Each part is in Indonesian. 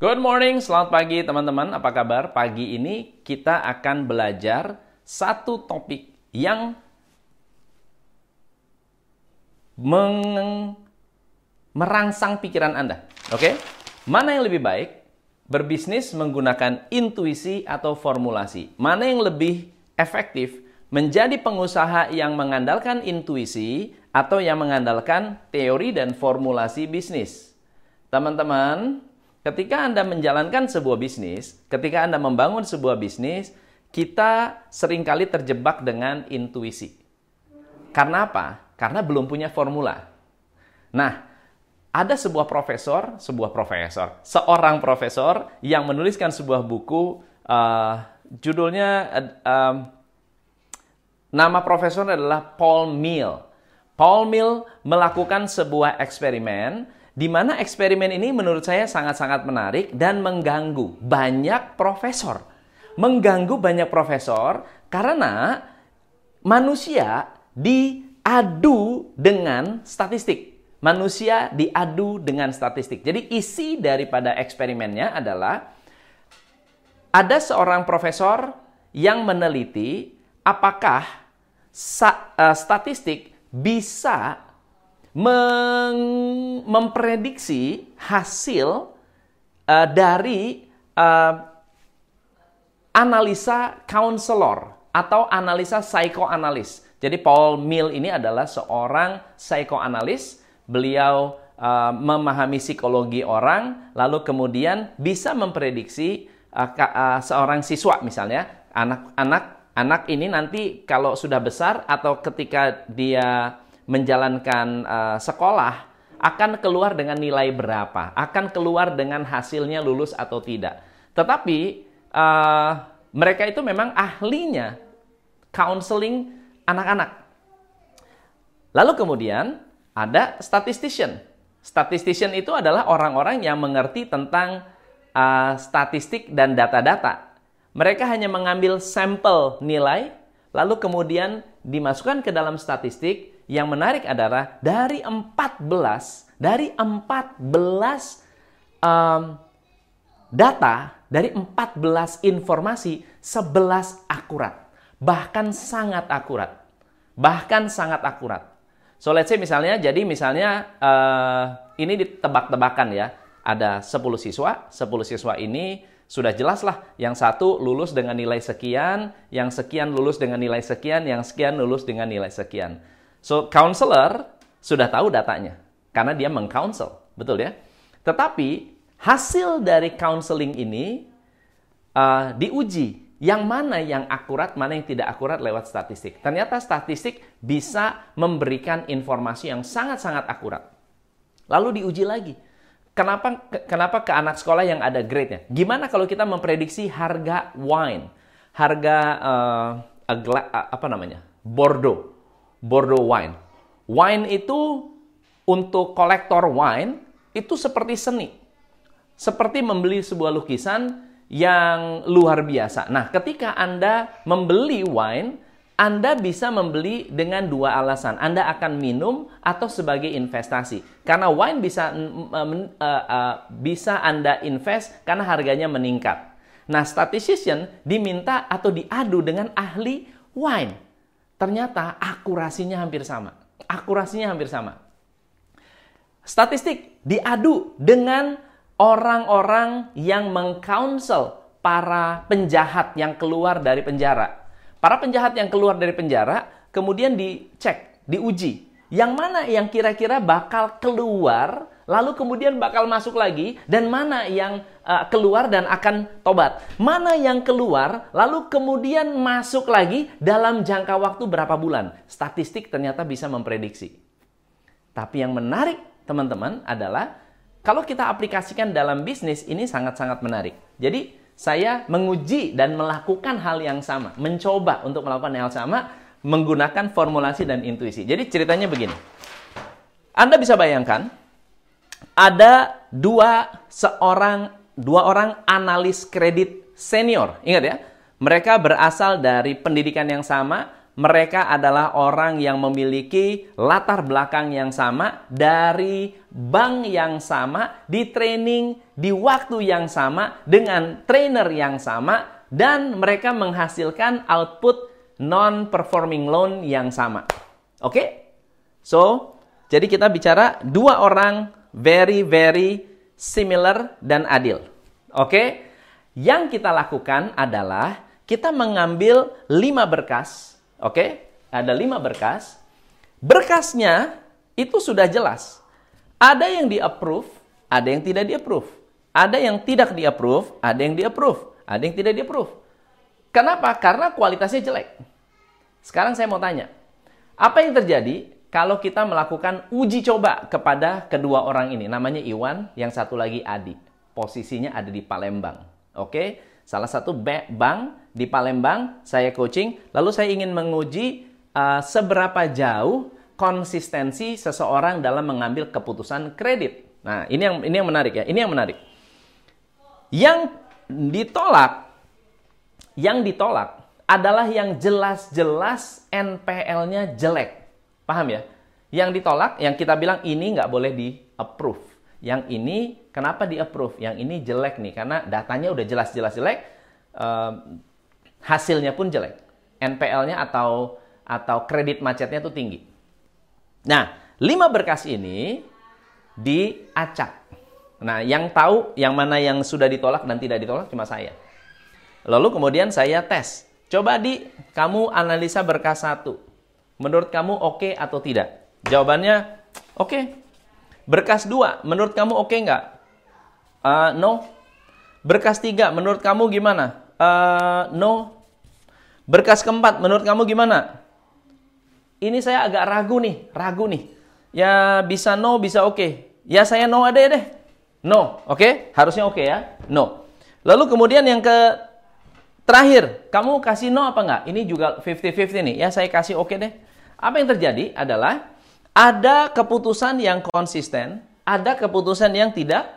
Good morning, selamat pagi teman-teman. Apa kabar? Pagi ini kita akan belajar satu topik yang meng merangsang pikiran Anda. Oke? Mana yang lebih baik? Berbisnis menggunakan intuisi atau formulasi. Mana yang lebih efektif? Menjadi pengusaha yang mengandalkan intuisi atau yang mengandalkan teori dan formulasi bisnis. Teman-teman, Ketika Anda menjalankan sebuah bisnis, ketika Anda membangun sebuah bisnis, kita sering kali terjebak dengan intuisi. Karena apa? Karena belum punya formula. Nah, ada sebuah profesor, sebuah profesor, seorang profesor yang menuliskan sebuah buku, uh, judulnya uh, nama profesor adalah Paul Mill. Paul Mill melakukan sebuah eksperimen di mana eksperimen ini menurut saya sangat-sangat menarik dan mengganggu banyak profesor. Mengganggu banyak profesor karena manusia diadu dengan statistik. Manusia diadu dengan statistik. Jadi isi daripada eksperimennya adalah ada seorang profesor yang meneliti apakah eh, statistik bisa memprediksi hasil uh, dari uh, analisa counselor atau analisa psikoanalis. Jadi Paul Mill ini adalah seorang psikoanalis. Beliau uh, memahami psikologi orang, lalu kemudian bisa memprediksi uh, uh, seorang siswa misalnya, anak-anak anak ini nanti kalau sudah besar atau ketika dia menjalankan uh, sekolah akan keluar dengan nilai berapa, akan keluar dengan hasilnya lulus atau tidak. Tetapi uh, mereka itu memang ahlinya counseling anak-anak. Lalu kemudian ada statistician. Statistician itu adalah orang-orang yang mengerti tentang uh, statistik dan data-data. Mereka hanya mengambil sampel nilai, lalu kemudian dimasukkan ke dalam statistik, yang menarik adalah dari 14 dari 14 um, data dari 14 informasi 11 akurat. Bahkan sangat akurat. Bahkan sangat akurat. So let's say misalnya jadi misalnya uh, ini ditebak-tebakan ya. Ada 10 siswa 10 siswa ini sudah jelas lah yang satu lulus dengan nilai sekian yang sekian lulus dengan nilai sekian yang sekian lulus dengan nilai sekian So, counselor sudah tahu datanya karena dia mengcounsel, betul ya? Tetapi hasil dari counseling ini uh, diuji yang mana yang akurat, mana yang tidak akurat lewat statistik. Ternyata statistik bisa memberikan informasi yang sangat-sangat akurat. Lalu diuji lagi. Kenapa kenapa ke anak sekolah yang ada grade-nya? Gimana kalau kita memprediksi harga wine, harga uh, apa namanya? Bordeaux Bordeaux wine. Wine itu untuk kolektor wine itu seperti seni. Seperti membeli sebuah lukisan yang luar biasa. Nah, ketika Anda membeli wine, Anda bisa membeli dengan dua alasan. Anda akan minum atau sebagai investasi. Karena wine bisa uh, uh, bisa Anda invest karena harganya meningkat. Nah, statistician diminta atau diadu dengan ahli wine ternyata akurasinya hampir sama. Akurasinya hampir sama. Statistik diadu dengan orang-orang yang mengcounsel para penjahat yang keluar dari penjara. Para penjahat yang keluar dari penjara kemudian dicek, diuji. Yang mana yang kira-kira bakal keluar lalu kemudian bakal masuk lagi dan mana yang uh, keluar dan akan tobat. Mana yang keluar lalu kemudian masuk lagi dalam jangka waktu berapa bulan. Statistik ternyata bisa memprediksi. Tapi yang menarik teman-teman adalah kalau kita aplikasikan dalam bisnis ini sangat-sangat menarik. Jadi saya menguji dan melakukan hal yang sama, mencoba untuk melakukan hal sama menggunakan formulasi dan intuisi. Jadi ceritanya begini. Anda bisa bayangkan ada dua seorang dua orang analis kredit senior. Ingat ya, mereka berasal dari pendidikan yang sama, mereka adalah orang yang memiliki latar belakang yang sama dari bank yang sama, di training di waktu yang sama dengan trainer yang sama dan mereka menghasilkan output non-performing loan yang sama. Oke? Okay? So, jadi kita bicara dua orang very very similar dan adil. Oke? Okay? Yang kita lakukan adalah kita mengambil lima berkas Oke, okay? ada lima berkas. Berkasnya itu sudah jelas. Ada yang di-approve, ada yang tidak di-approve. Ada yang tidak di-approve, ada yang di-approve. Ada yang tidak di-approve. Kenapa? Karena kualitasnya jelek. Sekarang saya mau tanya, apa yang terjadi kalau kita melakukan uji coba kepada kedua orang ini? Namanya Iwan, yang satu lagi Adi. Posisinya ada di Palembang. Oke, salah satu bank di Palembang, saya coaching, lalu saya ingin menguji uh, seberapa jauh konsistensi seseorang dalam mengambil keputusan kredit. Nah, ini yang ini yang menarik ya. Ini yang menarik. Yang ditolak yang ditolak adalah yang jelas-jelas NPL-nya jelek. Paham ya? Yang ditolak, yang kita bilang ini nggak boleh di-approve. Yang ini kenapa di-approve? Yang ini jelek nih, karena datanya udah jelas-jelas jelek. Hasilnya pun jelek. NPL-nya atau atau kredit macetnya itu tinggi. Nah, lima berkas ini diacak. Nah, yang tahu yang mana yang sudah ditolak dan tidak ditolak cuma saya. Lalu kemudian saya tes. Coba di kamu analisa berkas satu. Menurut kamu oke okay atau tidak? Jawabannya oke. Okay. Berkas dua, menurut kamu oke okay nggak? Uh, no. Berkas tiga, menurut kamu gimana? Uh, no. Berkas keempat, menurut kamu gimana? Ini saya agak ragu nih, ragu nih. Ya bisa no, bisa oke. Okay. Ya saya no ada deh. No, oke? Okay? Harusnya oke okay ya. No. Lalu kemudian yang ke terakhir, kamu kasih no apa enggak? Ini juga 50-50 nih. Ya saya kasih oke okay deh. Apa yang terjadi adalah ada keputusan yang konsisten, ada keputusan yang tidak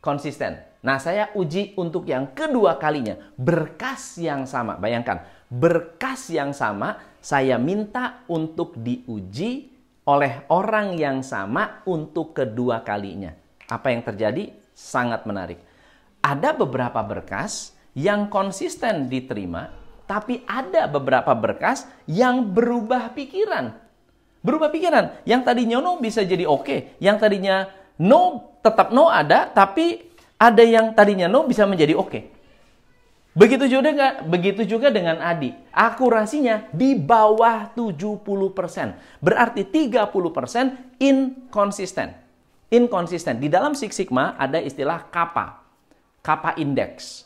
konsisten. Nah, saya uji untuk yang kedua kalinya. Berkas yang sama. Bayangkan, berkas yang sama saya minta untuk diuji oleh orang yang sama untuk kedua kalinya. Apa yang terjadi? Sangat menarik. Ada beberapa berkas yang konsisten diterima, tapi ada beberapa berkas yang berubah pikiran. Berubah pikiran. Yang tadinya no bisa jadi oke. Okay. Yang tadinya no tetap no ada, tapi ada yang tadinya no bisa menjadi oke. Okay. Begitu juga dengan, begitu juga dengan Adi. Akurasinya di bawah 70%. Berarti 30% inkonsisten. Inkonsisten. Di dalam Six Sigma ada istilah kappa. Kappa index.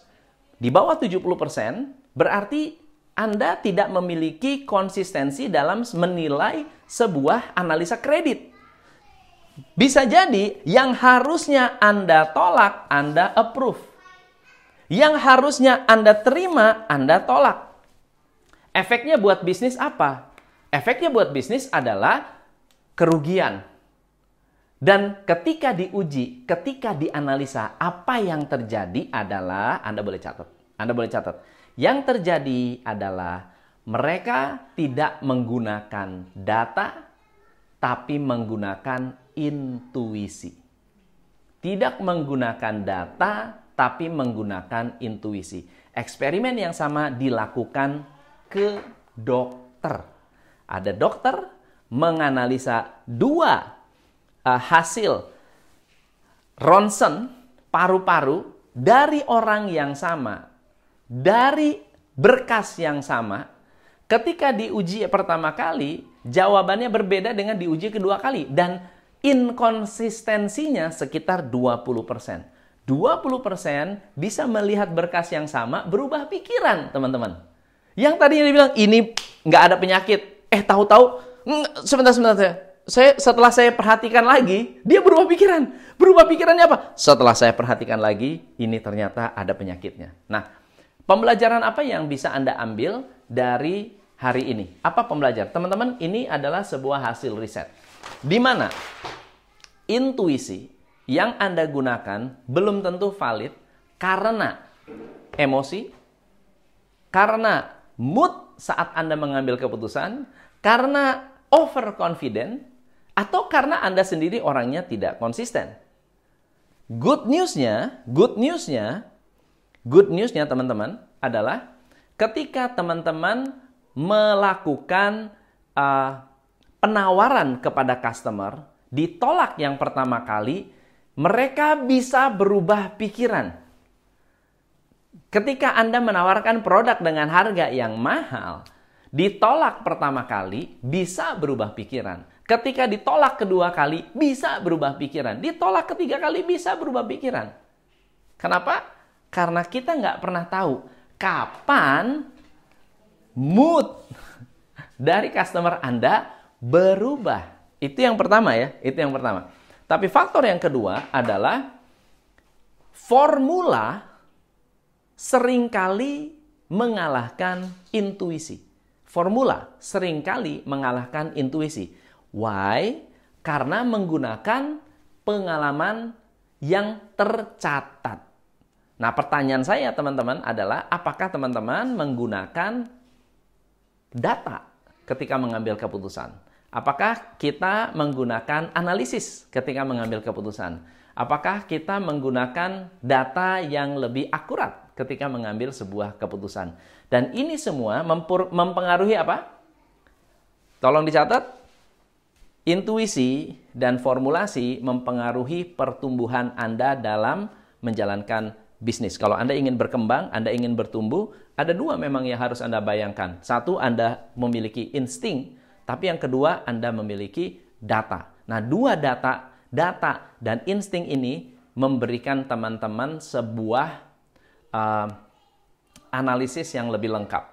Di bawah 70% berarti Anda tidak memiliki konsistensi dalam menilai sebuah analisa kredit. Bisa jadi yang harusnya Anda tolak, Anda approve. Yang harusnya Anda terima, Anda tolak. Efeknya buat bisnis apa? Efeknya buat bisnis adalah kerugian. Dan ketika diuji, ketika dianalisa, apa yang terjadi adalah Anda boleh catat. Anda boleh catat. Yang terjadi adalah mereka tidak menggunakan data tapi menggunakan intuisi. Tidak menggunakan data, tapi menggunakan intuisi. Eksperimen yang sama dilakukan ke dokter. Ada dokter menganalisa dua uh, hasil ronsen paru-paru dari orang yang sama, dari berkas yang sama, ketika diuji pertama kali, jawabannya berbeda dengan diuji kedua kali. Dan inkonsistensinya sekitar 20%. 20% bisa melihat berkas yang sama berubah pikiran, teman-teman. Yang tadinya dibilang ini nggak ada penyakit, eh tahu-tahu sebentar sebentar saya, saya setelah saya perhatikan lagi, dia berubah pikiran. Berubah pikirannya apa? Setelah saya perhatikan lagi, ini ternyata ada penyakitnya. Nah, pembelajaran apa yang bisa Anda ambil dari hari ini? Apa pembelajaran? Teman-teman, ini adalah sebuah hasil riset. Di mana intuisi yang Anda gunakan belum tentu valid karena emosi, karena mood saat Anda mengambil keputusan karena overconfident atau karena Anda sendiri orangnya tidak konsisten. Good newsnya, good newsnya, good newsnya teman-teman adalah ketika teman-teman melakukan uh, penawaran kepada customer ditolak yang pertama kali, mereka bisa berubah pikiran. Ketika Anda menawarkan produk dengan harga yang mahal, ditolak pertama kali bisa berubah pikiran. Ketika ditolak kedua kali bisa berubah pikiran. Ditolak ketiga kali bisa berubah pikiran. Kenapa? Karena kita nggak pernah tahu kapan mood dari customer Anda berubah. Itu yang pertama ya, itu yang pertama. Tapi faktor yang kedua adalah formula sering kali mengalahkan intuisi. Formula sering kali mengalahkan intuisi. Why? Karena menggunakan pengalaman yang tercatat. Nah, pertanyaan saya teman-teman adalah apakah teman-teman menggunakan data ketika mengambil keputusan? Apakah kita menggunakan analisis ketika mengambil keputusan? Apakah kita menggunakan data yang lebih akurat ketika mengambil sebuah keputusan? Dan ini semua mempengaruhi apa? Tolong dicatat. Intuisi dan formulasi mempengaruhi pertumbuhan Anda dalam menjalankan bisnis. Kalau Anda ingin berkembang, Anda ingin bertumbuh, ada dua memang yang harus Anda bayangkan. Satu, Anda memiliki insting tapi yang kedua, Anda memiliki data. Nah, dua data, data dan insting ini memberikan teman-teman sebuah uh, analisis yang lebih lengkap.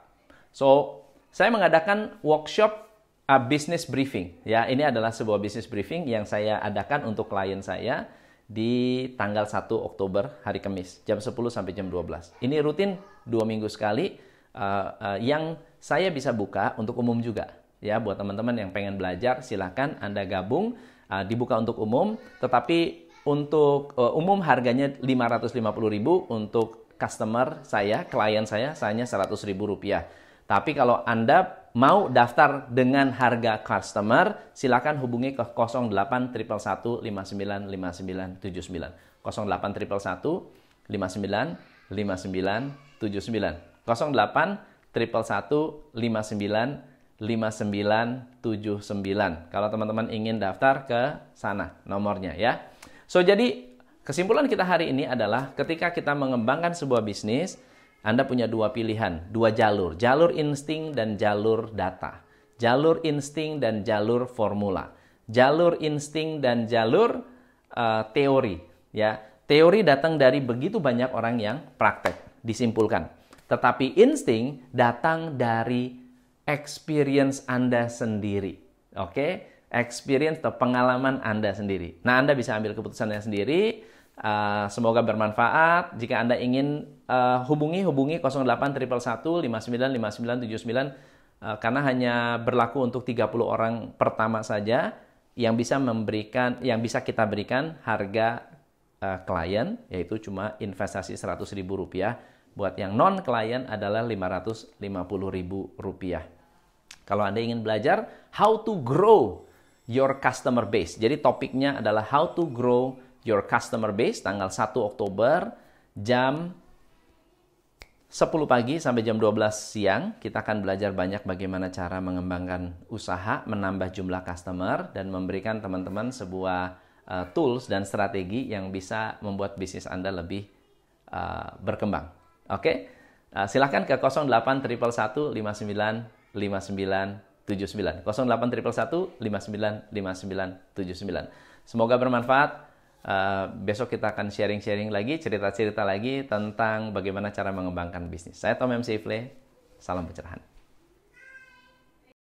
So, saya mengadakan workshop uh, business briefing. Ya, ini adalah sebuah business briefing yang saya adakan untuk klien saya di tanggal 1 Oktober hari Kamis jam 10 sampai jam 12. Ini rutin dua minggu sekali uh, uh, yang saya bisa buka untuk umum juga. Ya buat teman-teman yang pengen belajar silahkan Anda gabung uh, dibuka untuk umum. Tetapi untuk uh, umum harganya 550.000 untuk customer saya klien saya hanya 100.000 rupiah. Tapi kalau Anda mau daftar dengan harga customer silakan hubungi ke 08 111 59 59 08 111 59 59 08 59 5979. Kalau teman-teman ingin daftar ke sana nomornya ya. So jadi kesimpulan kita hari ini adalah ketika kita mengembangkan sebuah bisnis, Anda punya dua pilihan, dua jalur, jalur insting dan jalur data. Jalur insting dan jalur formula. Jalur insting dan jalur uh, teori ya. Teori datang dari begitu banyak orang yang praktek, disimpulkan. Tetapi insting datang dari experience Anda sendiri. Oke? Okay? Experience atau pengalaman Anda sendiri. Nah, Anda bisa ambil keputusannya sendiri. Uh, semoga bermanfaat. Jika Anda ingin uh, hubungi, hubungi 08 111 59 uh, karena hanya berlaku untuk 30 orang pertama saja yang bisa memberikan yang bisa kita berikan harga uh, klien yaitu cuma investasi 100.000 rupiah buat yang non klien adalah 550.000 rupiah. Kalau Anda ingin belajar how to grow your customer base. Jadi topiknya adalah how to grow your customer base tanggal 1 Oktober jam 10 pagi sampai jam 12 siang kita akan belajar banyak bagaimana cara mengembangkan usaha, menambah jumlah customer dan memberikan teman-teman sebuah uh, tools dan strategi yang bisa membuat bisnis Anda lebih uh, berkembang. Oke? Okay? Uh, silahkan ke 08 111 59 5979 08 111 59 5979 Semoga bermanfaat. Uh, besok kita akan sharing-sharing lagi, cerita-cerita lagi tentang bagaimana cara mengembangkan bisnis. Saya Tom M. Sifle, salam pencerahan.